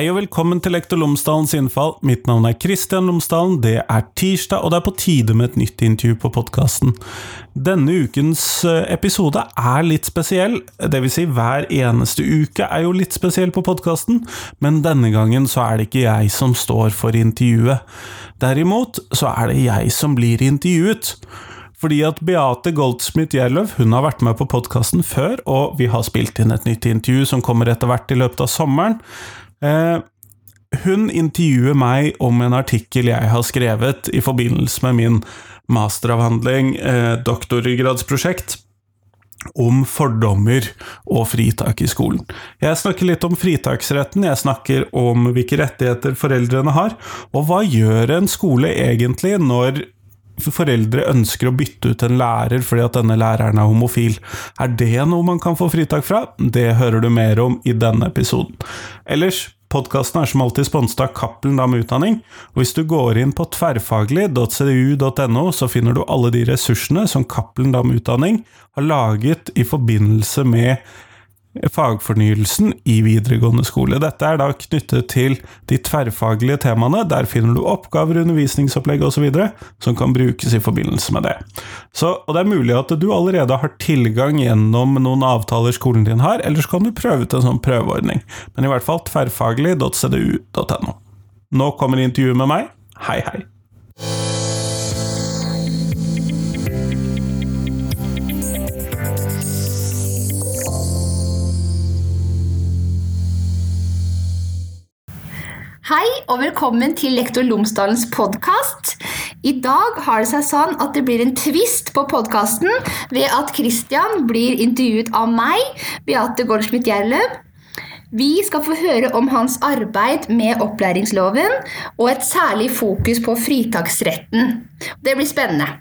Hei og velkommen til Lektor Lomsdalens innfall. Mitt navn er Kristian Lomsdalen. Det er tirsdag, og det er på tide med et nytt intervju på podkasten. Denne ukens eh, episode er litt spesiell. Det vil si, hver eneste uke er jo litt spesiell på podkasten, men denne gangen så er det ikke jeg som står for intervjuet. Derimot så er det jeg som blir intervjuet. Fordi at Beate Goldsmith Gjerløv hun har vært med på podkasten før, og vi har spilt inn et nytt intervju som kommer etter hvert i løpet av sommeren. Eh, hun intervjuer meg om en artikkel jeg har skrevet i forbindelse med min masteravhandling, eh, doktorgradsprosjekt, om fordommer og fritak i skolen. Jeg snakker litt om fritaksretten, jeg snakker om hvilke rettigheter foreldrene har, og hva gjør en skole egentlig når foreldre ønsker å bytte ut en lærer fordi at denne læreren er homofil. Er det noe man kan få fritak fra? Det hører du mer om i denne episoden. Ellers, podkasten er som alltid sponset av Cappelen Dam Utdanning, og hvis du går inn på tverrfaglig.cdu.no, så finner du alle de ressursene som Cappelen Dam Utdanning har laget i forbindelse med fagfornyelsen i videregående skole. Dette er da knyttet til de tverrfaglige temaene. Der finner du oppgaver, undervisningsopplegg osv. som kan brukes i forbindelse med det. Så, og det er mulig at du allerede har tilgang gjennom noen avtaler skolen din har, eller så kan du prøve ut en sånn prøveordning. Men i hvert fall tverrfaglig.cdu.no. Nå kommer intervjuet med meg. Hei, hei. Hei og velkommen til Lektor Lomsdalens podkast. I dag har det seg sånn at det blir en twist på podkasten ved at Christian blir intervjuet av meg, Beate Goldschmidt Gjerløv. Vi skal få høre om hans arbeid med opplæringsloven og et særlig fokus på fritaksretten. Det blir spennende.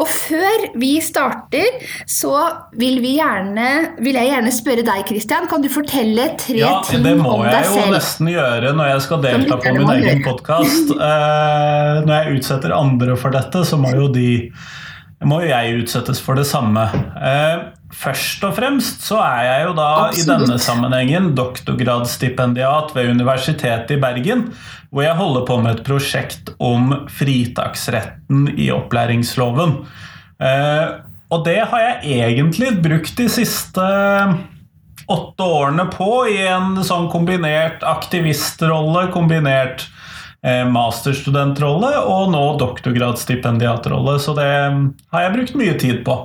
Og før vi starter, så vil, vi gjerne, vil jeg gjerne spørre deg, Christian. Kan du fortelle tre ja, ting om deg selv? Det må jeg jo nesten gjøre når jeg skal delta på min egen podkast. Eh, når jeg utsetter andre for dette, så må jo de må jeg utsettes for det samme. Eh, først og fremst så er jeg jo da Absolutt. i denne sammenhengen doktorgradsstipendiat ved Universitetet i Bergen, hvor jeg holder på med et prosjekt om fritaksretten i opplæringsloven. Eh, og det har jeg egentlig brukt de siste åtte årene på i en sånn kombinert aktivistrolle, kombinert eh, masterstudentrolle og nå doktorgradsstipendiatrolle. Så det har jeg brukt mye tid på.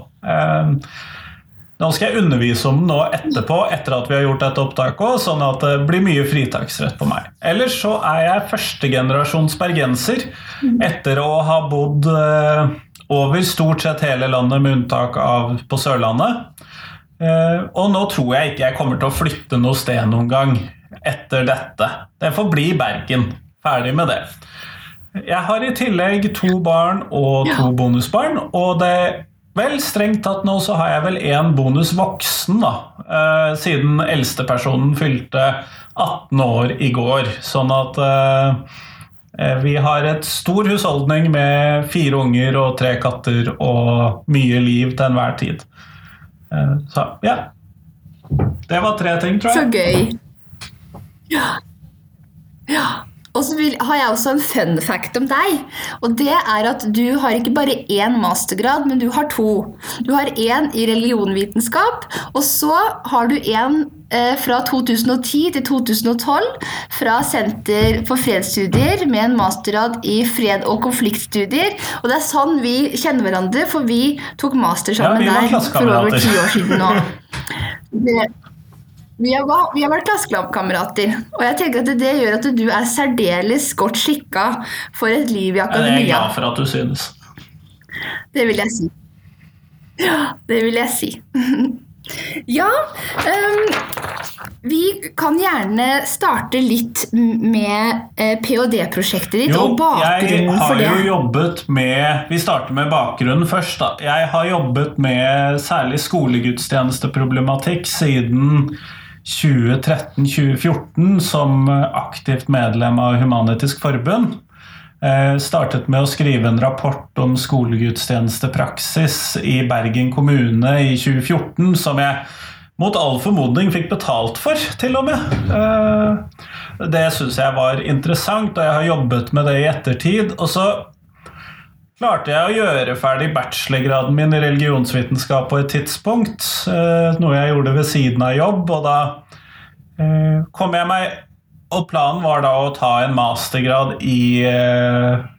Nå skal jeg undervise om den nå etterpå, etter at vi har gjort dette opptaket, sånn at det blir mye fritaksrett på meg. Ellers så er jeg førstegenerasjons bergenser etter å ha bodd eh, over stort sett hele landet, med unntak av på Sørlandet. Eh, og nå tror jeg ikke jeg kommer til å flytte noe sted noen gang etter dette. Det får bli Bergen. Ferdig med det. Jeg har i tillegg to barn og to bonusbarn, og det Vel, strengt tatt nå så har jeg vel én bonus voksen, da. Eh, siden eldstepersonen fylte 18 år i går. Sånn at eh, eh, vi har et stor husholdning med fire unger og tre katter og mye liv til enhver tid. Eh, så ja. Det var tre ting, tror jeg. Så gøy. Ja. Ja. Og så har jeg også en fun fact om deg. Og det er at du har ikke bare én mastergrad, men du har to. Du har én i religionvitenskap, og så har du en eh, fra 2010 til 2012 fra Senter for fredsstudier med en mastergrad i fred- og konfliktstudier. Og det er sånn vi kjenner hverandre, for vi tok master sammen ja, der for over ti år siden nå. Det, vi har, vi har vært klassekamerater, og jeg tenker at det gjør at du er særdeles godt skikka for et liv i akademia. Jeg er glad for at du synes. Det vil jeg si. Ja, det vil jeg si. ja, um, vi kan gjerne starte litt med eh, ph.d.-prosjektet ditt jo, og bakgrunnen for det. Jeg har jo jobbet med Vi starter med bakgrunnen først. da. Jeg har jobbet med særlig skolegudstjenesteproblematikk siden 2013-2014 som aktivt medlem av Human-Etisk Forbund. Eh, startet med å skrive en rapport om skolegudstjenestepraksis i Bergen kommune i 2014, som jeg mot all formodning fikk betalt for, til og med. Eh, det syns jeg var interessant, og jeg har jobbet med det i ettertid. Og så klarte jeg å gjøre ferdig bachelorgraden min i religionsvitenskap på et tidspunkt. Eh, noe jeg gjorde ved siden av jobb, og da eh, kom jeg meg og planen var da å ta en mastergrad i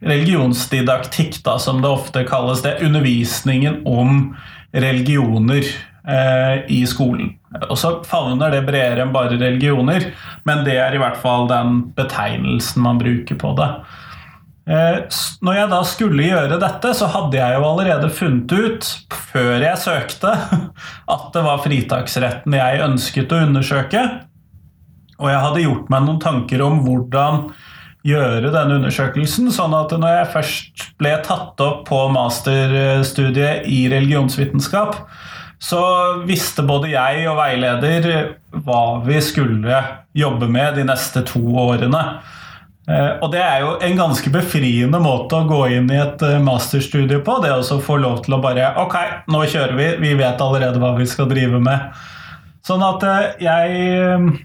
religionsdidaktikk, da, som det ofte kalles. Det undervisningen om religioner eh, i skolen. Og så favner det bredere enn bare religioner, men det er i hvert fall den betegnelsen man bruker på det. Eh, når jeg da skulle gjøre dette, så hadde jeg jo allerede funnet ut, før jeg søkte, at det var fritaksretten jeg ønsket å undersøke. Og jeg hadde gjort meg noen tanker om hvordan gjøre denne undersøkelsen. Sånn at når jeg først ble tatt opp på masterstudiet i religionsvitenskap, så visste både jeg og veileder hva vi skulle jobbe med de neste to årene. Eh, og det er jo en ganske befriende måte å gå inn i et eh, masterstudie på. Det å få lov til å bare Ok, nå kjører vi. Vi vet allerede hva vi skal drive med. Sånn at eh, jeg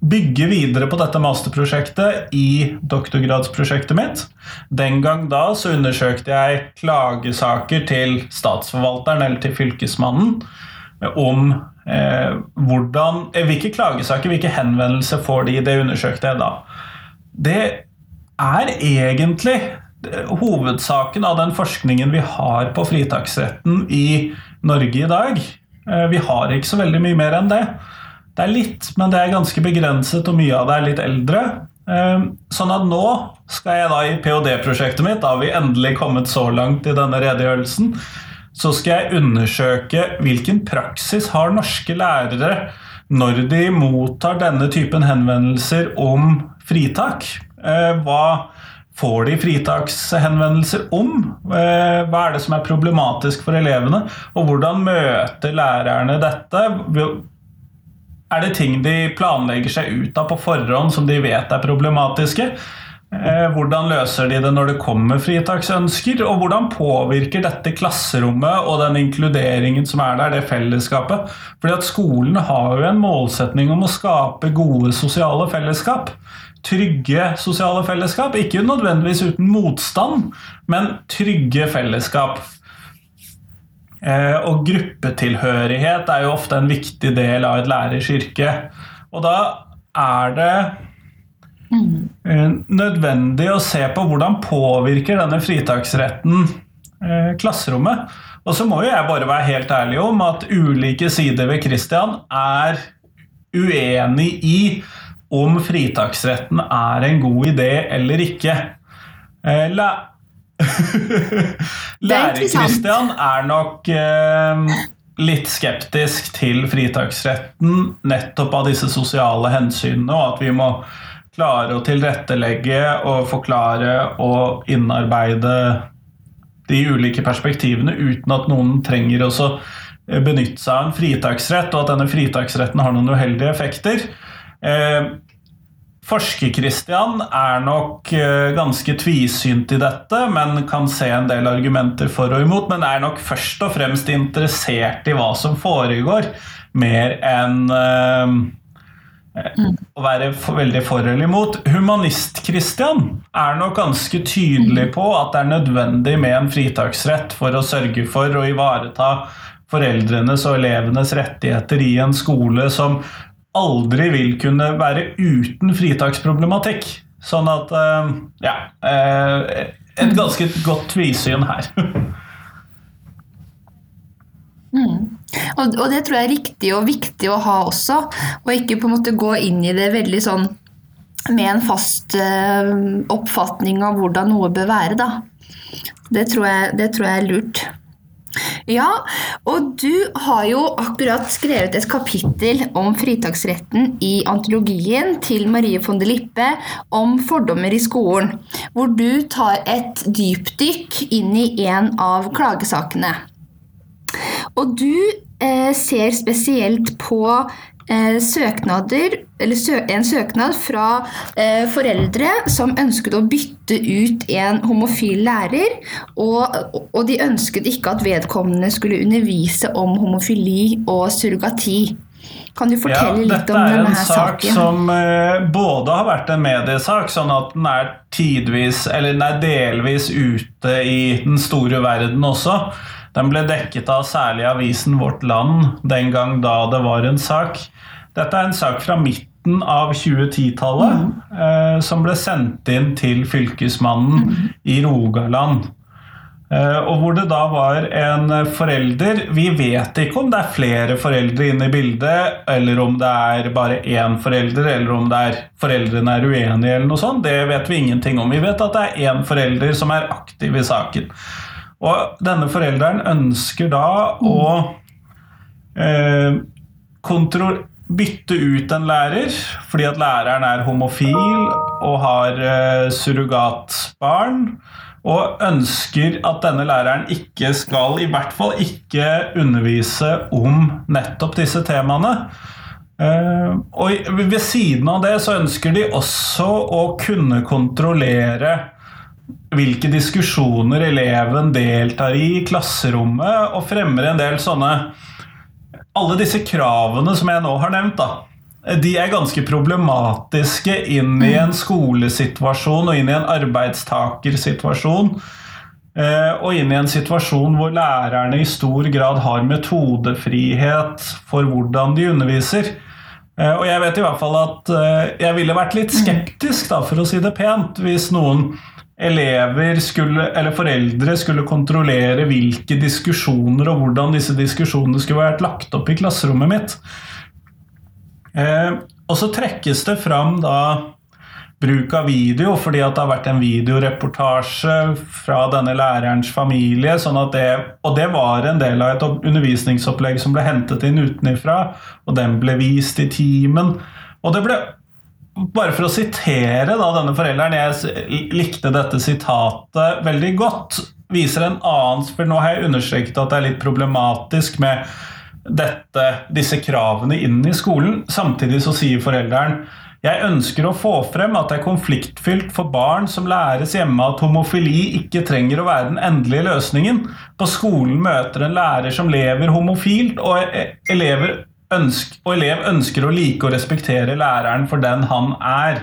bygger videre på dette masterprosjektet i doktorgradsprosjektet mitt. Den gang da så undersøkte jeg klagesaker til statsforvalteren eller til fylkesmannen om eh, hvordan, hvilke klagesaker, hvilke henvendelser får de. Det undersøkte jeg da. Det er egentlig eh, hovedsaken av den forskningen vi har på fritaksretten i Norge i dag. Eh, vi har ikke så veldig mye mer enn det. Det er litt, men det er ganske begrenset, og mye av det er litt eldre. Ehm, sånn at nå skal jeg da i ph.d.-prosjektet mitt, da har vi endelig kommet så langt i denne redegjørelsen, så skal jeg undersøke hvilken praksis har norske lærere når de mottar denne typen henvendelser om fritak. Ehm, hva får de fritakshenvendelser om? Ehm, hva er det som er problematisk for elevene? Og hvordan møter lærerne dette? Er det ting de planlegger seg ut av på forhånd som de vet er problematiske? Eh, hvordan løser de det når det kommer fritaksønsker? Og hvordan påvirker dette klasserommet og den inkluderingen som er der, det fellesskapet? Fordi at skolen har jo en målsetning om å skape gode sosiale fellesskap. Trygge sosiale fellesskap. Ikke nødvendigvis uten motstand, men trygge fellesskap. Eh, og gruppetilhørighet er jo ofte en viktig del av et lærers yrke. Og da er det eh, nødvendig å se på hvordan påvirker denne fritaksretten eh, klasserommet. Og så må jo jeg bare være helt ærlig om at ulike sider ved Christian er uenig i om fritaksretten er en god idé eller ikke. Lærer-Christian er nok eh, litt skeptisk til fritaksretten nettopp av disse sosiale hensynene, og at vi må klare å tilrettelegge og forklare og innarbeide de ulike perspektivene uten at noen trenger å benytte seg av en fritaksrett, og at denne fritaksretten har noen uheldige effekter. Eh, Forsker-Christian er nok eh, ganske tvisynt i dette, men kan se en del argumenter for og imot. Men er nok først og fremst interessert i hva som foregår, mer enn uh, å være for, veldig for eller imot. Humanist-Christian er nok ganske tydelig på at det er nødvendig med en fritaksrett for å sørge for å ivareta foreldrenes og elevenes rettigheter i en skole som aldri vil kunne være uten fritaksproblematikk. Sånn at eh, Ja. Eh, et ganske godt tvisyn her. Mm. Og, og, det tror jeg er riktig og viktig å ha også. Og ikke på en måte gå inn i det veldig sånn med en fast uh, oppfatning av hvordan noe bør være, da. Det tror jeg, det tror jeg er lurt. Ja, og du har jo akkurat skrevet et kapittel om fritaksretten i antologien til Marie von de Lippe om fordommer i skolen, hvor du tar et dypdykk inn i en av klagesakene. Og du eh, ser spesielt på eh, søknader, en søknad fra eh, foreldre som ønsket å bytte ut en homofil lærer, og, og de ønsket ikke at vedkommende skulle undervise om homofili og surrogati. Kan du fortelle ja, litt om denne saken? Dette er en sak som eh, både har vært en mediesak, sånn at den er tidvis, eller den er delvis ute i den store verden også. Den ble dekket av særlig avisen Vårt Land den gang da det var en sak. Dette er en sak fra midten av 2010-tallet eh, som ble sendt inn til Fylkesmannen i Rogaland. Eh, og hvor det da var en forelder Vi vet ikke om det er flere foreldre inne i bildet, eller om det er bare én forelder, eller om det er foreldrene er uenige, eller noe sånt. Det vet vi ingenting om. Vi vet at det er én forelder som er aktiv i saken. Og denne forelderen ønsker da å eh, kontro- bytte ut en lærer fordi at læreren er homofil og har uh, surrogatbarn. Og ønsker at denne læreren ikke skal, i hvert fall ikke undervise om nettopp disse temaene. Eh, og ved siden av det så ønsker de også å kunne kontrollere hvilke diskusjoner eleven deltar i i klasserommet, og fremmer en del sånne Alle disse kravene som jeg nå har nevnt, da, de er ganske problematiske inn i en skolesituasjon og inn i en arbeidstakersituasjon. eh, Og inn i en situasjon hvor lærerne i stor grad har metodefrihet for hvordan de underviser. Eh, Og jeg vet i hvert fall at eh, jeg ville vært litt skeptisk, da, for å si det pent, hvis noen elever skulle, eller foreldre skulle kontrollere hvilke diskusjoner og hvordan disse diskusjonene skulle vært lagt opp i klasserommet mitt. Eh, og så trekkes det fram da bruk av video, fordi at det har vært en videoreportasje fra denne lærerens familie. Sånn det, og det var en del av et undervisningsopplegg som ble hentet inn utenifra, og den ble vist i timen. Og det ble bare for å sitere da, denne forelderen, jeg likte dette sitatet veldig godt, viser en annen For nå har jeg understreket at det er litt problematisk med dette, disse kravene inn i skolen. Samtidig så sier foreldren jeg ønsker å få frem at det er konfliktfylt for barn som læres hjemme at homofili ikke trenger å være den endelige løsningen. På skolen møter en lærer som lever homofilt, og elever ønsk, og elev ønsker å like og respektere læreren for den han er.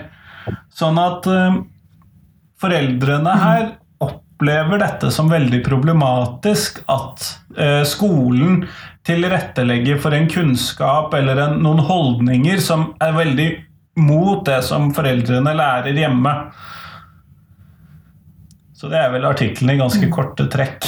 Sånn at uh, foreldrene her opplever dette som veldig problematisk. At uh, skolen tilrettelegger for en kunnskap eller en, noen holdninger som er veldig mot det som foreldrene lærer hjemme. Så det er vel artikkelen i ganske korte trekk.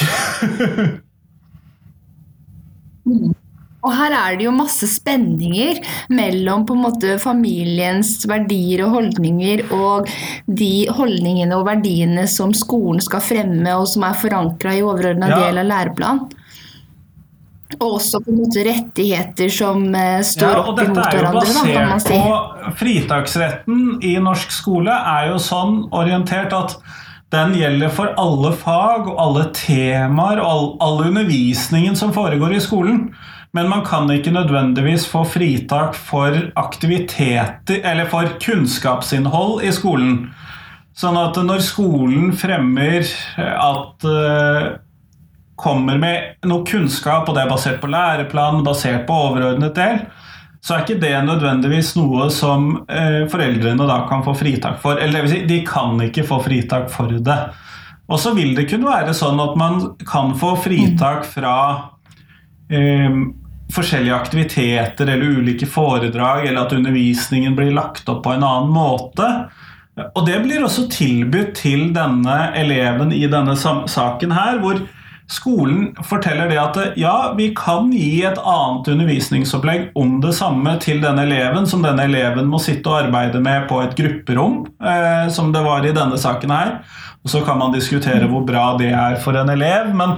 Og her er det jo masse spenninger mellom på en måte familiens verdier og holdninger og de holdningene og verdiene som skolen skal fremme, og som er forankra i overordna Ja. del av læreplanen. Og også på en måte rettigheter som eh, står Ja, opp mot imot er hverandre, kan man basert si. på Fritaksretten i norsk skole er jo sånn orientert at den gjelder for alle fag og alle temaer og all, all undervisningen som foregår i skolen. Men man kan ikke nødvendigvis få fritak for aktiviteter eller for kunnskapsinnhold i skolen. Sånn at når skolen fremmer at eh, kommer med noe kunnskap, og det er basert på læreplan, basert på overordnet del, så er ikke det nødvendigvis noe som eh, foreldrene da kan få fritak for. Eller det vil si, de kan ikke få fritak for det. Og så vil det kunne være sånn at man kan få fritak fra eh, forskjellige aktiviteter eller ulike foredrag, eller at undervisningen blir lagt opp på en annen måte. Og det blir også tilbudt til denne eleven i denne saken her, hvor skolen forteller det at ja, vi kan gi et annet undervisningsopplegg om det samme til denne eleven, som denne eleven må sitte og arbeide med på et grupperom, eh, som det var i denne saken her. Og så kan man diskutere hvor bra det er for en elev, men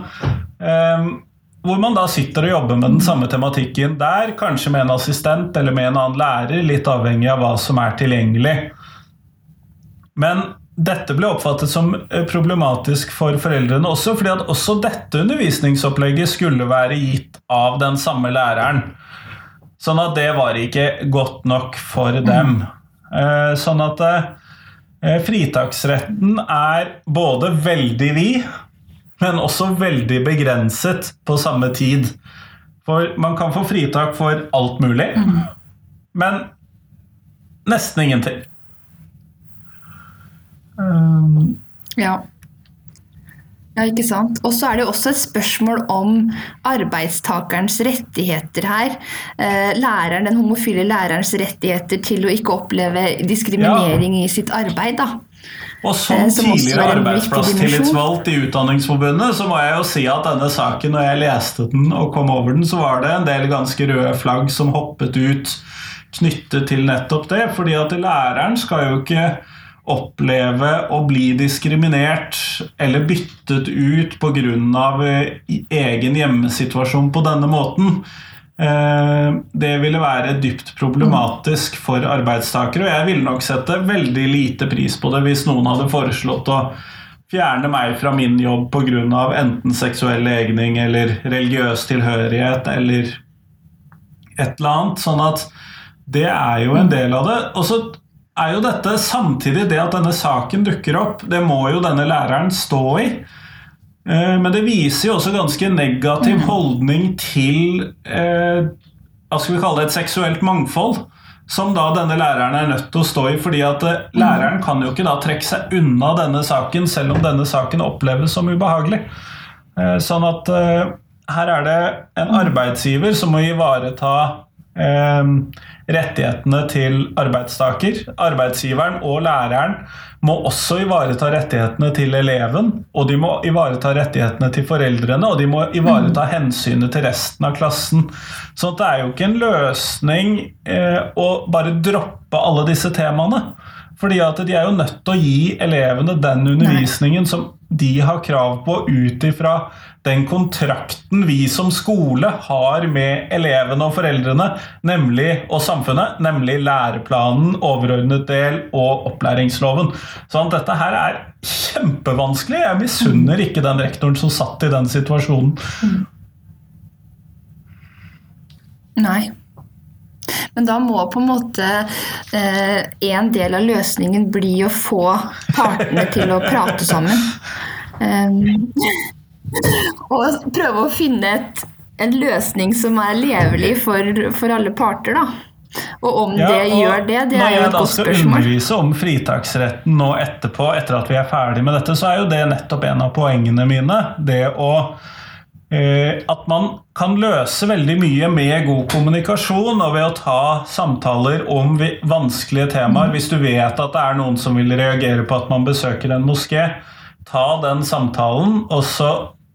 eh, hvor man da sitter og jobber med den samme tematikken der, kanskje med en assistent eller med en annen lærer, litt avhengig av hva som er tilgjengelig. Men dette ble oppfattet som eh, problematisk for foreldrene også, fordi at også dette undervisningsopplegget skulle være gitt av den samme læreren. Sånn at det var ikke godt nok for dem. Eh, Sånn at eh, fritaksretten er både veldig vid, men også veldig begrenset på samme tid. For man kan få fritak for alt mulig, men nesten ingenting. Um, Ja. Ja, ikke sant. Og så er det jo også et spørsmål om arbeidstakerens rettigheter her. Eh, læreren, Den homofile lærerens rettigheter til å ikke oppleve diskriminering i sitt arbeid. da. Og som Eh, tidligere er arbeidsplass-tillitsvalgt i Utdanningsforbundet, så må jeg jo si at denne saken, når jeg leste den og kom over den, så var det en del ganske røde flagg som hoppet ut knyttet til nettopp det. Fordi at læreren skal jo ikke oppleve å bli diskriminert eller byttet ut pga. egen hjemmesituasjon på denne måten. Eh, Det ville være dypt problematisk for arbeidstakere, og jeg ville nok sette veldig lite pris på det hvis noen hadde foreslått å fjerne meg fra min jobb pga. enten seksuell legning eller religiøs tilhørighet eller et eller annet. Sånn at det er jo en del av det. Og så er jo dette samtidig det at denne saken dukker opp, det må jo denne læreren stå i. Eh, Men det viser jo også ganske negativ holdning til eh, hva skal vi kalle det, et seksuelt mangfold. Som da denne læreren er nødt til å stå i, fordi at eh, læreren kan jo ikke da trekke seg unna denne saken, selv om denne saken oppleves som ubehagelig. Eh, Sånn at eh, her er det en arbeidsgiver som må ivareta eh, rettighetene til arbeidstaker. Arbeidsgiveren og læreren må også ivareta rettighetene til eleven, og de må ivareta rettighetene til foreldrene, og de må ivareta hensynet til resten av klassen. Så det er jo ikke en løsning eh, å bare droppe alle disse temaene. Fordi at de er jo nødt til å gi elevene den undervisningen som de har krav på ut ifra den kontrakten vi som skole har med elevene og foreldrene nemlig, og samfunnet, nemlig læreplanen, overordnet del og opplæringsloven. Sånn dette her er kjempevanskelig. Jeg misunner ikke den rektoren som satt i den situasjonen. Nei. Men da må på en måte eh, en del av løsningen bli å få partene til å prate sammen. Um, og prøve å finne et, en løsning som er levelig for, for alle parter, da. Og om Ja, det gjør det, det er jo jeg spørsmål da jeg skal undervise om fritaksretten nå etterpå, etter at vi er ferdig med dette, så er jo det nettopp en av poengene mine. Det å At man kan løse veldig mye med god kommunikasjon og ved å ta samtaler om vanskelige temaer. Hvis du vet at det er noen som vil reagere på at man besøker en moské, ta den samtalen, og så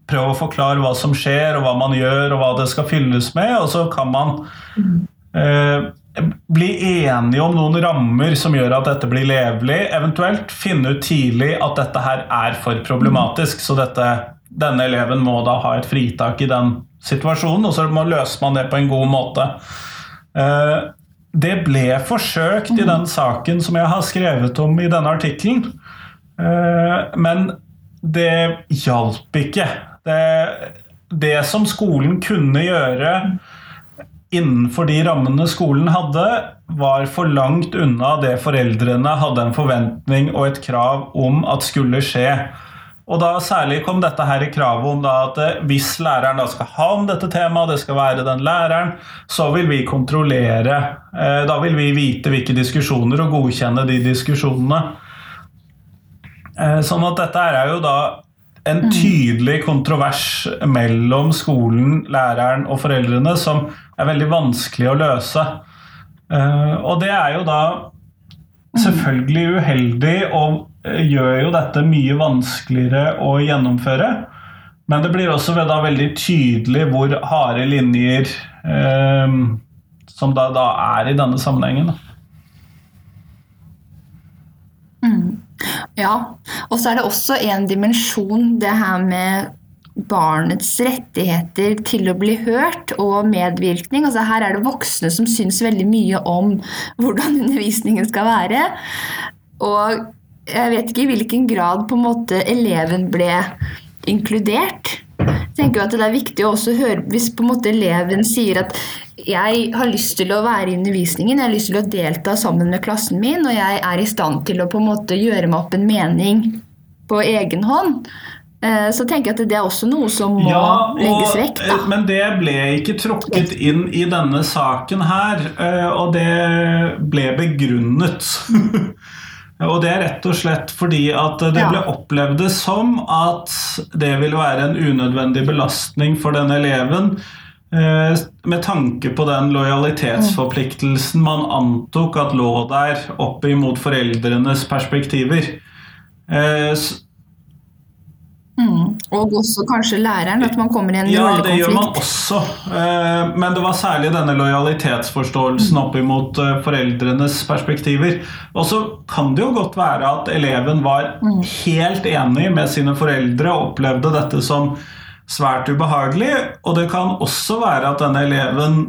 prøv å forklare hva som skjer, og hva man gjør, og hva det skal fylles med, og så kan man eh, bli enige om noen rammer som gjør at dette blir levelig. Eventuelt finne ut tidlig at dette her er for problematisk, så dette, denne eleven må da ha et fritak i den situasjonen, og så løser man det på en god måte. Eh, det ble forsøkt i den saken som jeg har skrevet om i denne artikkelen, eh, men det hjalp ikke. Det, det som skolen kunne gjøre innenfor de rammene skolen hadde, var for langt unna det foreldrene hadde en forventning og et krav om at skulle skje. Og da Særlig kom dette her i kravet om at eh, hvis læreren da skal ha om dette temaet, det skal være den læreren, så vil vi kontrollere. eh, Da vil vi vite hvilke diskusjoner og godkjenne de diskusjonene. Eh, Sånn at dette er jo da en tydelig kontrovers mellom skolen, læreren og foreldrene som er veldig vanskelig å løse. Eh, Og det er jo da selvfølgelig uheldig og eh, gjør jo dette mye vanskeligere å gjennomføre. Men det blir også da veldig tydelig hvor harde linjer eh, som da, da er i denne sammenhengen. da. Ja, og så er det også en dimensjon, det her med barnets rettigheter til å bli hørt og medvirkning. Altså her er det voksne som syns veldig mye om hvordan undervisningen skal være. Og jeg vet ikke i hvilken grad på en måte eleven ble inkludert. Tenker at det er viktig å høre hvis på en måte eleven sier at jeg har lyst til å være i undervisningen, jeg har lyst til å delta sammen med klassen min, og jeg er i stand til å på en måte gjøre meg opp en mening på egen hånd. Eh, så tenker jeg at det er også noe som må Ja, legges vekk. Da. eh, men det ble ikke tråkket inn i denne saken her, eh, og det ble begrunnet. Og det er rett og slett fordi at det ble opplevd som at det ville være en unødvendig belastning for denne eleven. eh, Med tanke på den lojalitetsforpliktelsen man antok at lå der opp imot foreldrenes perspektiver. Mm. Og også kanskje læreren, at man kommer i en Ja, det gjør man også. Eh, Men det var særlig denne lojalitetsforståelsen opp imot eh, foreldrenes perspektiver. Og så kan det jo godt være at eleven var helt enig med sine foreldre og opplevde dette som svært ubehagelig. Og det kan også være at denne eleven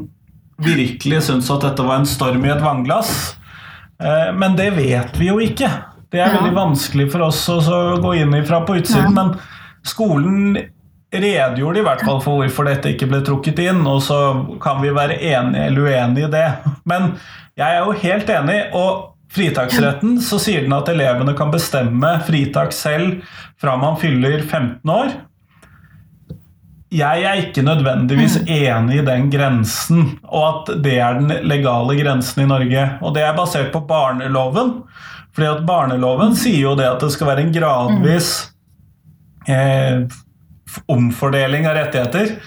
virkelig syntes at dette var en storm i et vannglass. Eh, Men det vet vi jo ikke. Det er veldig vanskelig for oss å gå inn ifra på utsiden. Ja. Men skolen redegjorde i hvert fall for hvorfor dette ikke ble trukket inn, og så kan vi være enige eller uenige i det. Men jeg er jo helt enig, og fritaksretten så sier den at elevene kan bestemme fritak selv fra man fyller 15 år. Jeg er ikke nødvendigvis enig i den grensen, og at det er den legale grensen i Norge. Og det er basert på barneloven. Fordi at barneloven sier jo det at det skal være en gradvis eh, omfordeling av rettigheter.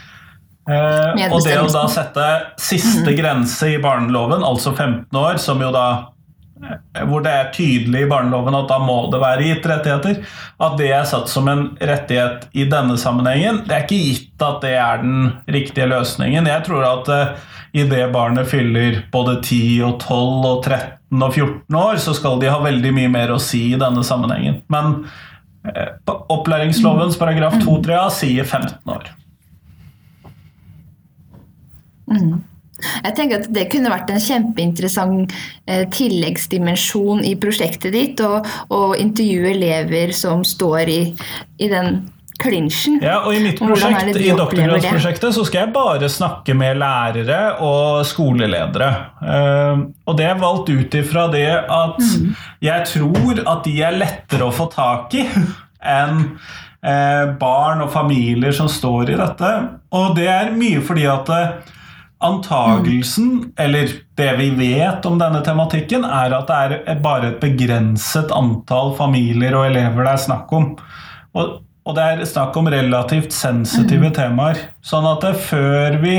Eh, og det å da sette siste grense i barneloven, altså 15 år, som jo da eh, hvor det er tydelig i barneloven at da må det være gitt rettigheter, at det er satt som en rettighet i denne sammenhengen, det er ikke gitt at det er den riktige løsningen. Jeg tror at uh, idet barnet fyller både 10 og 12 og 13 og 14 år, så skal de ha veldig mye mer å si i denne sammenhengen. Men eh, opplæringslovens paragraf 2-3a sier 15 år. Jeg tenker at Det kunne vært en kjempeinteressant eh, tilleggsdimensjon i prosjektet ditt. Å intervjue elever som står i, i den klinsjen. Ja, og I mitt prosjekt, i doktorgradsprosjektet så skal jeg bare snakke med lærere og skoleledere. Eh, og det er valgt ut ifra det at Mm. jeg tror at de er lettere å få tak i enn eh, barn og familier som står i dette. Og det er mye fordi at eh, Antagelsen, eller det vi vet om denne tematikken, er at det er bare et begrenset antall familier og elever det er snakk om. Og, og det er snakk om relativt sensitive temaer. Sånn at før vi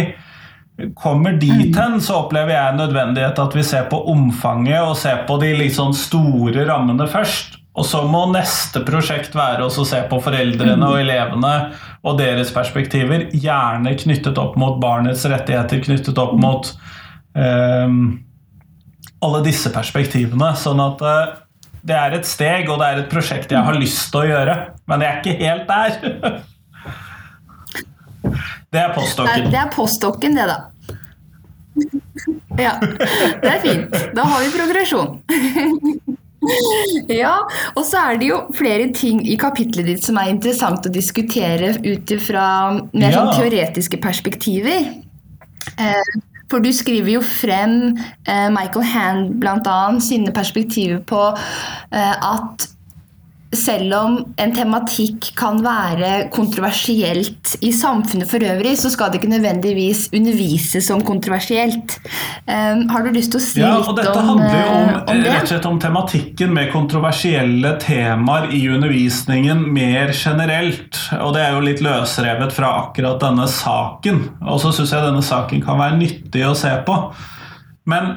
kommer dit hen, så opplever jeg en nødvendighet at vi ser på omfanget og ser på de sånn store rammene først. Og så må neste prosjekt være å se på foreldrene og elevene og deres perspektiver, gjerne knyttet opp mot barnets rettigheter, knyttet opp mot um, alle disse perspektivene. Sånn at eh, det er et steg, og det er et prosjekt jeg har lyst til å gjøre, men jeg er ikke helt der. Det er postdokken. det er postdokken, det, da. Ja, det er fint. Da har vi progresjon. Ja, og så er det jo flere ting i kapitlet ditt som er interessant å diskutere ut ifra mer sånn teoretiske perspektiver. Eh, For du skriver jo frem eh, Michael Hand annet sine perspektiver på eh, at selv om en tematikk kan være kontroversielt i samfunnet for øvrig, så skal det ikke nødvendigvis undervises som kontroversielt. Um, har du lyst til å si Ja, litt og dette om, handler jo om, eh, om eh, rett og slett om tematikken med kontroversielle temaer i undervisningen mer generelt. Og det er jo litt løsrevet fra akkurat denne saken. Og så syns jeg denne saken kan være nyttig å se på. Men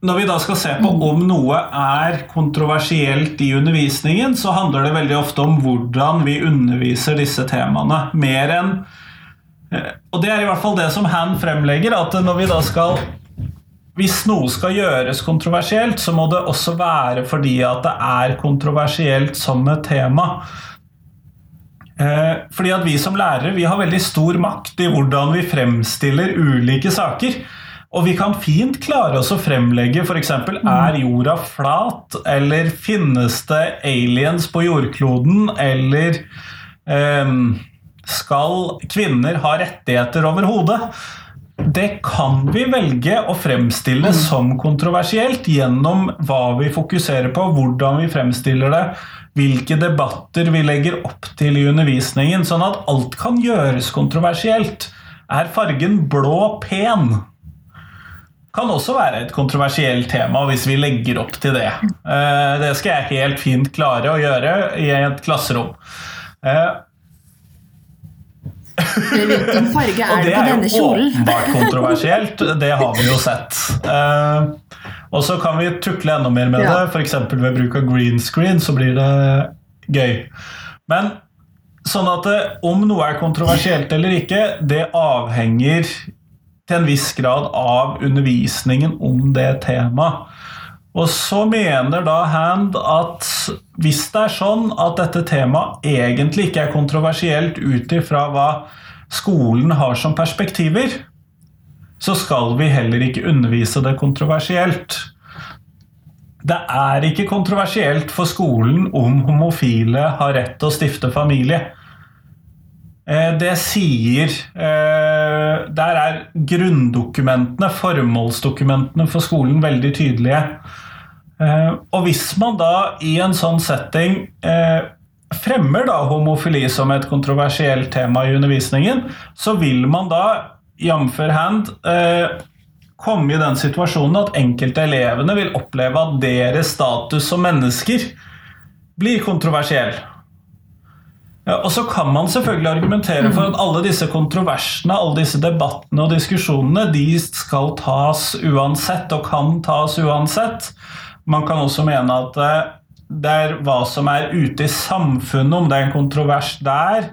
når vi da skal se på om noe er kontroversielt i undervisningen, så handler det veldig ofte om hvordan vi underviser disse temaene. Mer enn eh, Og det er i hvert fall det som Han fremlegger, at når vi da skal hvis noe skal gjøres kontroversielt, så må det også være fordi at det er kontroversielt som et tema. Eh, Fordi at vi som lærere vi har veldig stor makt i hvordan vi fremstiller ulike saker. Og vi kan fint klare oss å fremlegge f.eks.: Er jorda flat? Eller finnes det aliens på jordkloden? Eller um, skal kvinner ha rettigheter overhodet? Det kan vi velge å fremstille som kontroversielt gjennom hva vi fokuserer på, hvordan vi fremstiller det, hvilke debatter vi legger opp til i undervisningen, sånn at alt kan gjøres kontroversielt. Er fargen blå pen? Kan også være et kontroversielt tema hvis vi legger opp til det. Eh, det skal jeg helt fint klare å gjøre i et klasserom. Eh, Hvilken farge er det på denne jo åpenbart kontroversielt, det har vi jo sett. Eh, og så kan vi tukle enda mer med Ja. det, f.eks. ved bruk av green screen, så blir det gøy. Men sånn at om noe er kontroversielt eller ikke, det avhenger til en viss grad av undervisningen om det temaet. Og så mener da Hand at hvis det er sånn at dette temaet egentlig ikke er kontroversielt ut ifra hva skolen har som perspektiver, så skal vi heller ikke undervise det kontroversielt. Det er ikke kontroversielt for skolen om homofile har rett til å stifte familie. Eh, Det sier eh, Der er grunndokumentene, formålsdokumentene for skolen, veldig tydelige. Eh, Og hvis man da i en sånn setting fremmer da homofili som et kontroversielt tema i undervisningen, så vil man da, jf. Hand, komme i den situasjonen at enkelte elevene vil oppleve at deres status som mennesker blir kontroversiell. Ja, og så kan man selvfølgelig argumentere for at alle disse kontroversene, alle disse debattene og diskusjonene, de skal tas uansett, og kan tas uansett. Man kan også mene at eh, det er hva som er ute i samfunnet, om det er en kontrovers der,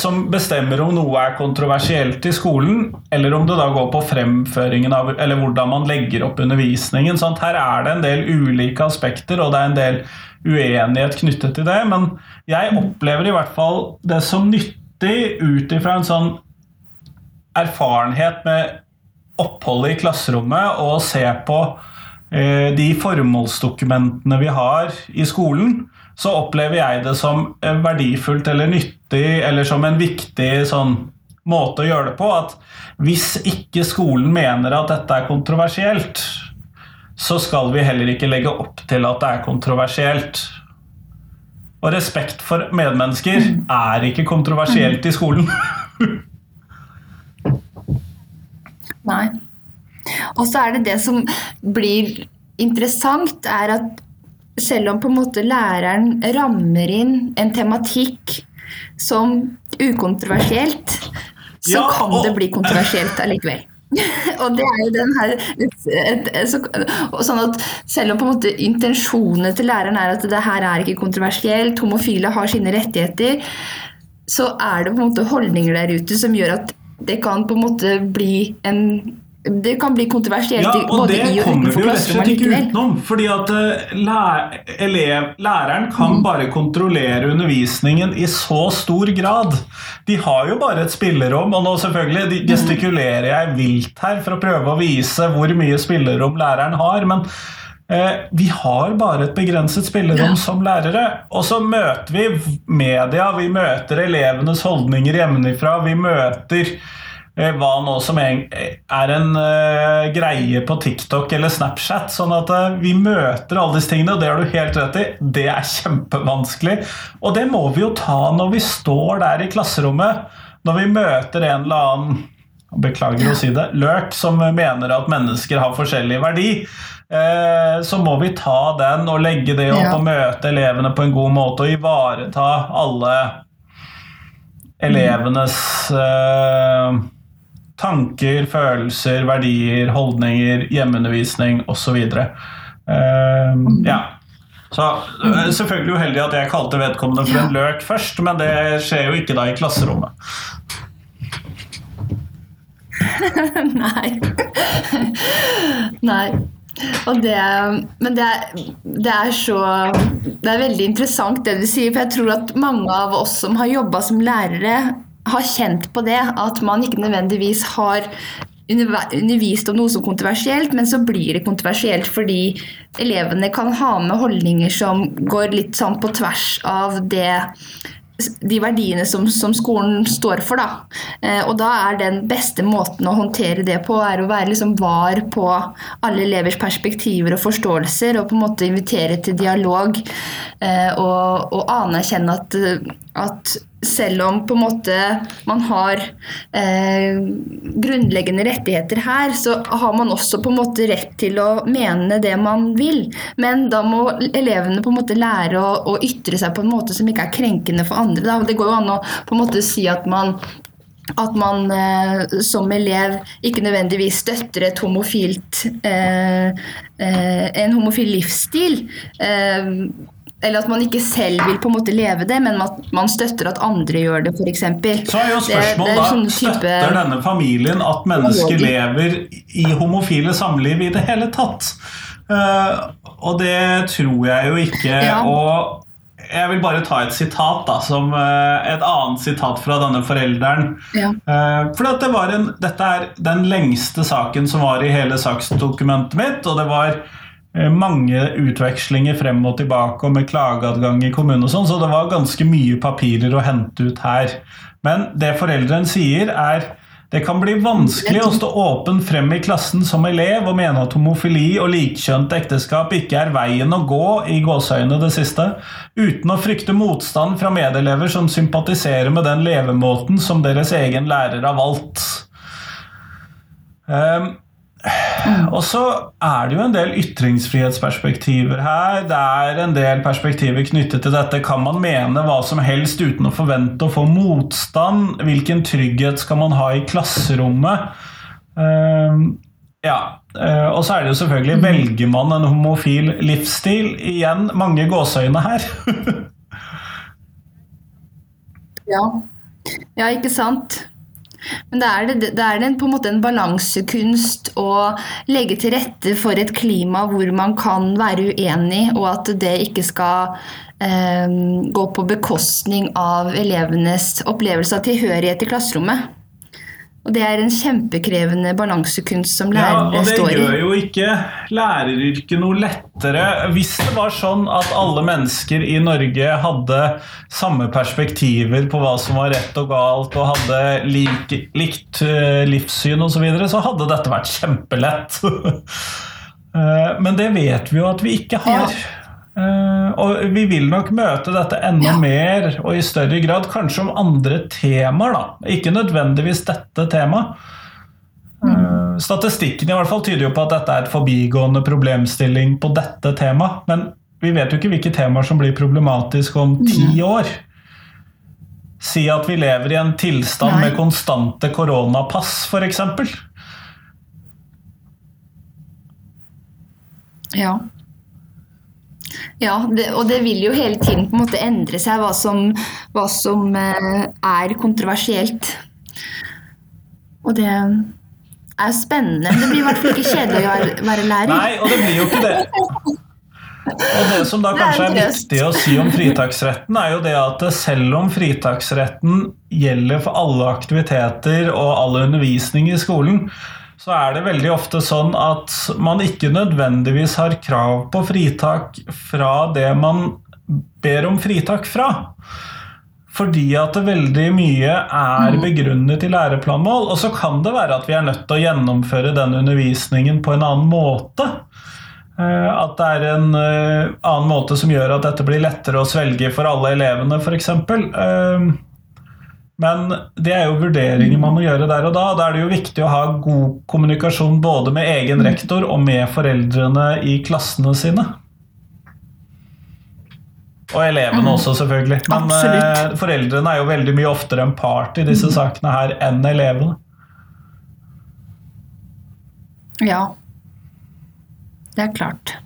som bestemmer om noe er kontroversielt i skolen, eller om det da går på fremføringen av Eller hvordan man legger opp undervisningen. Sånn her er det en del ulike aspekter, og det er en del uenighet knyttet til det. Men jeg opplever i hvert fall det som nyttig ut ifra en sånn erfarenhet med oppholdet i klasserommet og se på eh, de formålsdokumentene vi har i skolen, så opplever jeg det som eh, verdifullt eller nyttig eller som en viktig sånn måte å gjøre det på. At hvis ikke skolen mener at dette er kontroversielt, så skal vi heller ikke legge opp til at det er kontroversielt. Og respekt for medmennesker er ikke kontroversielt i skolen. Nei. Og så er det det som blir interessant, er at selv om på en måte læreren rammer inn en tematikk som ukontroversielt, så Ja, kan og- det bli kontroversielt allikevel. og det er jo den her et, et, så, sånn at Selv om på en måte intensjonene til læreren er at det her er ikke kontroversielt, homofile har sine rettigheter, så er det på en måte holdninger der ute som gjør at det kan på en måte bli en det kan bli kontroversielt Ja, og både det i og utenfor klasserommet slett ikke utenom. Fordi at eh, elev, læreren kan bare kontrollere undervisningen i så stor grad. De har jo bare et spillerom, og nå selvfølgelig gestikulerer jeg vilt her for å prøve å vise hvor mye spillerom læreren har. men eh, vi har bare et begrenset spillerom som lærere. Og så møter vi media, vi møter elevenes holdninger hjemmefra, vi møter hva nå som er en eh, greie på TikTok eller Snapchat. Sånn at eh, vi møter alle disse tingene, og det har du helt rett i. Det er kjempevanskelig. Og det må vi jo ta når vi står der i klasserommet. Når vi møter en eller annen beklager å si det, løk som mener at mennesker har forskjellig verdi. eh, Så må vi ta den og legge det opp og møte elevene på en god måte og ivareta alle elevenes eh, tanker, følelser, verdier, holdninger, hjemmeundervisning osv. Uh, ja. Så eh, Selvfølgelig uheldig at jeg kalte vedkommende for en løk først, men det skjer jo ikke da i klasserommet. Nei. Nei. Og det, men det er, det er så Det er veldig interessant det du sier, for jeg tror at mange av oss som har jobba som lærere, har kjent på det. At man ikke nødvendigvis har undervist om noe som kontroversielt, men så blir det kontroversielt fordi elevene kan ha med holdninger som går litt sånn på tvers av det de verdiene som, som, skolen står for. Da. Eh, og da er den beste måten å håndtere det på, er å være liksom var på alle elevers perspektiver og forståelser, og på en måte invitere til dialog. Eh, og, og anerkjenne at, at selv om på en måte man har eh, grunnleggende rettigheter her, så har man også på en måte rett til å mene det man vil. Men da må elevene på en måte lære å, å ytre seg på en måte som ikke er krenkende for andre. Da. Det går jo an å på en måte si at man at man eh, som elev ikke nødvendigvis støtter et homofilt, eh, eh, en homofil livsstil. Eh, eller at man ikke selv vil på en måte leve det, men at man støtter at andre gjør det, f.eks. Så er jo spørsmålet da, sånn støtter denne familien at mennesker lever i homofile samliv i det hele tatt? Uh, og det tror jeg jo ikke. Ja. og jeg vil bare ta et sitat, da, som uh, et annet sitat fra denne forelderen. Ja. Uh, for det en, dette er den lengste saken som var i hele saksdokumentet mitt, og det var Eh, mange utvekslinger frem og tilbake og med klageadgang i kommunen og sånn, så det var ganske mye papirer å hente ut her. Men det foreldrene sier, er det kan bli vanskelig å stå åpen frem i klassen som elev og mene at homofili og likkjønt ekteskap ikke er veien å gå i gåseøyne det siste, uten å frykte motstand fra medelever som sympatiserer med den levemåten som deres egen lærer har valgt. Um. Og så er det jo en del ytringsfrihetsperspektiver her. Det er en del perspektiver knyttet til dette. Kan man mene hva som helst uten å forvente å få motstand? Hvilken trygghet skal man ha i klasserommet? Uh, ja. Uh, og så er det jo selvfølgelig mm. Velger man en homofil livsstil? Igjen mange gåseøyne her. ja. ja, ikke sant? Men det er, det, det er en, på en måte en balansekunst å legge til rette for et klima hvor man kan være uenig, og at det ikke skal eh, gå på bekostning av elevenes opplevelse av tilhørighet i klasserommet. Og det er en kjempekrevende balansekunst som lærere står i. Ja, og det gjør jo ikke læreryrket noe lettere. Hvis det var sånn at alle mennesker i Norge hadde samme perspektiver på hva som var rett og galt, og hadde lik, likt uh, livssyn osv., så, videre, så hadde dette vært kjempelett. uh, men det vet vi jo at vi ikke har. Ja. Uh, og vi vil nok møte dette enda ja. mer og i større grad, kanskje om andre temaer, da. Ikke nødvendigvis dette temaet. Uh, statistikken i hvert fall tyder jo på at dette er et forbigående problemstilling på dette temaet. Men vi vet jo ikke hvilke temaer som blir problematiske om ti år. Si at vi lever i en tilstand Nei. med konstante koronapass, f.eks. Ja. Ja, det, og det vil jo hele tiden på en måte endre seg hva som, hva som eh, er kontroversielt. Og det er spennende. Det blir i hvert fall ikke kjedelig å være lærer. Nei, og det blir jo ikke det. Og Det som da kanskje er viktig å si om fritaksretten, er jo det at selv om fritaksretten gjelder for alle aktiviteter og all undervisning i skolen, så er det veldig ofte sånn at man ikke nødvendigvis har krav på fritak fra det man ber om fritak fra. Fordi at det veldig mye er mm. begrunnet i læreplanmål. Og så kan det være at vi er nødt til å gjennomføre den undervisningen på en annen måte. Eh, at det er en eh, annen måte som gjør at dette blir lettere å svelge for alle elevene, f.eks. Men det er jo vurderinger man må gjøre der og da. Da er det jo viktig å ha god kommunikasjon både med egen rektor og med foreldrene i klassene sine. Og elevene mm. også, selvfølgelig. Men Absolutt. Eh, foreldrene er jo veldig mye oftere en part i disse mm. sakene her enn elevene. Ja. Det er klart.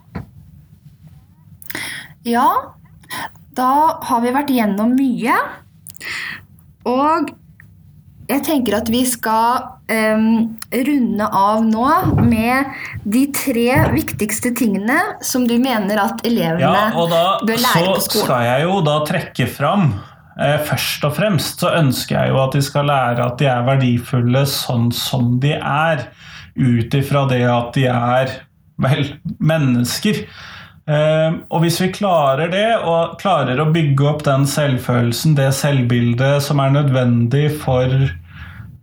Ja, da har vi vært gjennom mye. Og jeg tenker at vi skal um, runde av nå med de tre viktigste tingene som du mener at elevene ja, bør lære på skolen. Så skal jeg jo da trekke fram eh, Først og fremst så ønsker jeg jo at de skal lære at de er verdifulle sånn som de er. Ut ifra det at de er vel mennesker. Eh, og hvis vi klarer det, og klarer å bygge opp den selvfølelsen, det selvbildet som er nødvendig for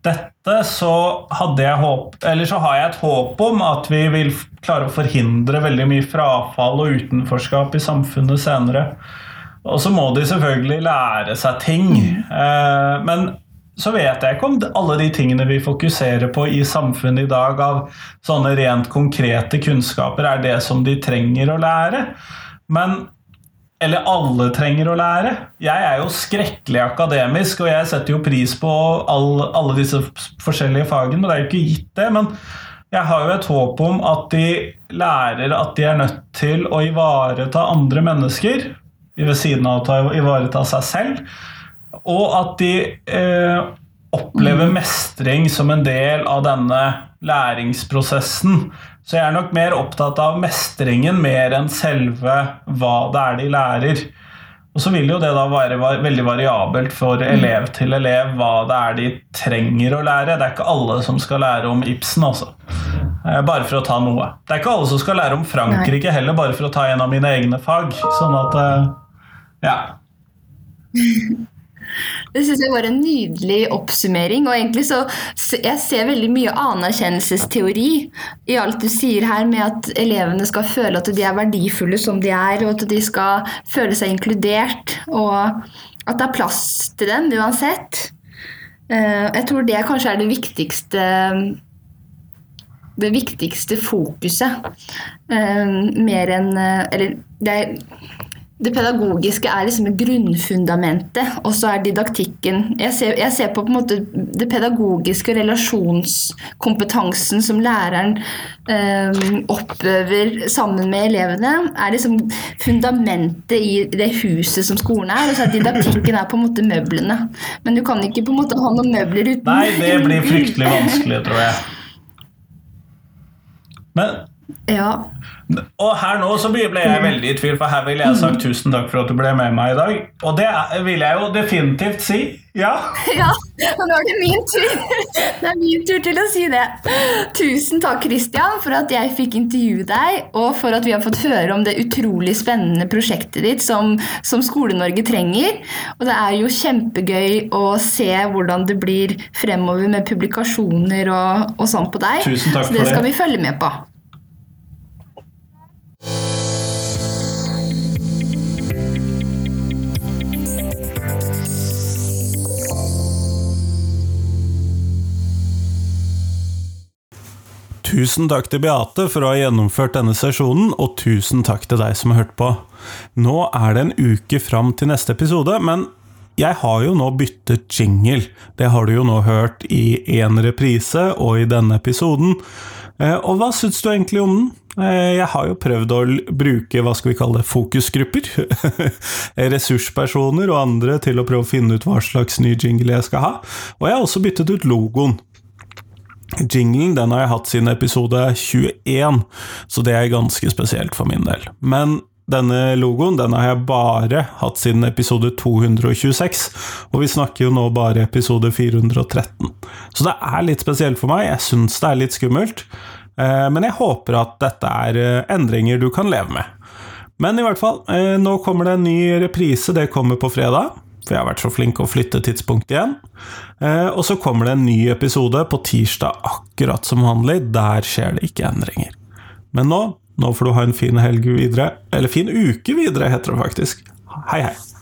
dette, så, håp, så har jeg et håp om at vi vil klare å forhindre veldig mye frafall og utenforskap i samfunnet senere. Og så må de selvfølgelig lære seg ting. Eh, men så vet jeg ikke om alle de tingene vi fokuserer på i samfunnet i dag, av sånne rent konkrete kunnskaper, er det som de trenger å lære. Men eller alle trenger å lære. Jeg er jo skrekkelig akademisk, og jeg setter jo pris på all, alle disse forskjellige fagene. men Det er jo ikke gitt, det, men jeg har jo et håp om at de lærer at de er nødt til å ivareta andre mennesker ved siden av å ivareta seg selv. Og at de eh, opplever mestring som en del av denne læringsprosessen. Så jeg er nok mer opptatt av mestringen mer enn selve hva det er de lærer. Og så vil jo det da være veldig variabelt for elev til elev hva det er de trenger å lære. Det er ikke alle som skal lære om Ibsen, altså. Eh, bare for å ta noe. Det er ikke alle som skal lære om Frankrike heller, bare for å ta en av mine egne fag. Sånn at eh, Ja. Det syns jeg var en nydelig oppsummering. Og egentlig så jeg ser veldig mye anerkjennelsesteori i alt du sier her, med at elevene skal føle at de er verdifulle som de er, og at de skal føle seg inkludert, og at det er plass til dem uansett. Eh, jeg tror det kanskje er det viktigste det viktigste fokuset. Eh, mer enn eh, Eller det er det pedagogiske er liksom grunnfundamentet, og så er didaktikken jeg ser, jeg ser, på, på en måte det pedagogiske relasjonskompetansen som læreren eh, oppøver sammen med elevene, er liksom fundamentet i det huset som skolen er. Og så er didaktikken er på en måte møblene. Men du kan ikke på en måte ha noen møbler uten Nei, det blir fryktelig vanskelig, tror jeg. Men ja. Og her nå så ble jeg veldig i tvil, for her ville jeg sagt tusen takk for at du ble med meg i dag. Og det vil jeg jo definitivt si. Ja. ja. Og nå er det min tur. Det er min tur til å si det. Tusen takk, Christian, for at jeg fikk intervjue deg, og for at vi har fått høre om det utrolig spennende prosjektet ditt som, som Skole-Norge trenger. Og det er jo kjempegøy å se hvordan det blir fremover med publikasjoner og, og sånn på deg. Tusen takk Så det for skal vi følge med på. Tusen takk til Beate for å ha gjennomført denne sesjonen, og tusen takk til deg som har hørt på. Nå er det en uke fram til neste episode, men jeg har jo nå byttet jingle. Det har du jo nå hørt i én reprise og i denne episoden. Eh, og hva syns du egentlig om den? Eh, jeg har jo prøvd å bruke hva skal vi kalle det, fokusgrupper. Ressurspersoner og andre til å prøve å finne ut hva slags ny jingle jeg skal ha. Og jeg har også byttet ut logoen. Jinglen den har jeg hatt siden episode 21, så det er ganske spesielt for min del. Men denne logoen den har jeg bare hatt siden episode 226, og vi snakker jo nå bare episode 413. Så det er litt spesielt for meg, jeg syns det er litt skummelt, eh, men jeg håper at dette er eh, endringer du kan leve med. Men i hvert fall, eh, nå kommer det en ny reprise, det kommer på fredag for jeg har vært så flink å flytte tidspunkt igjen. Eh, og så kommer det en ny episode på tirsdag, akkurat som vanlig. Der skjer det ikke endringer. Men nå, nå får du ha en fin helg videre. Eller fin uke videre, heter det faktisk. Hei, hei.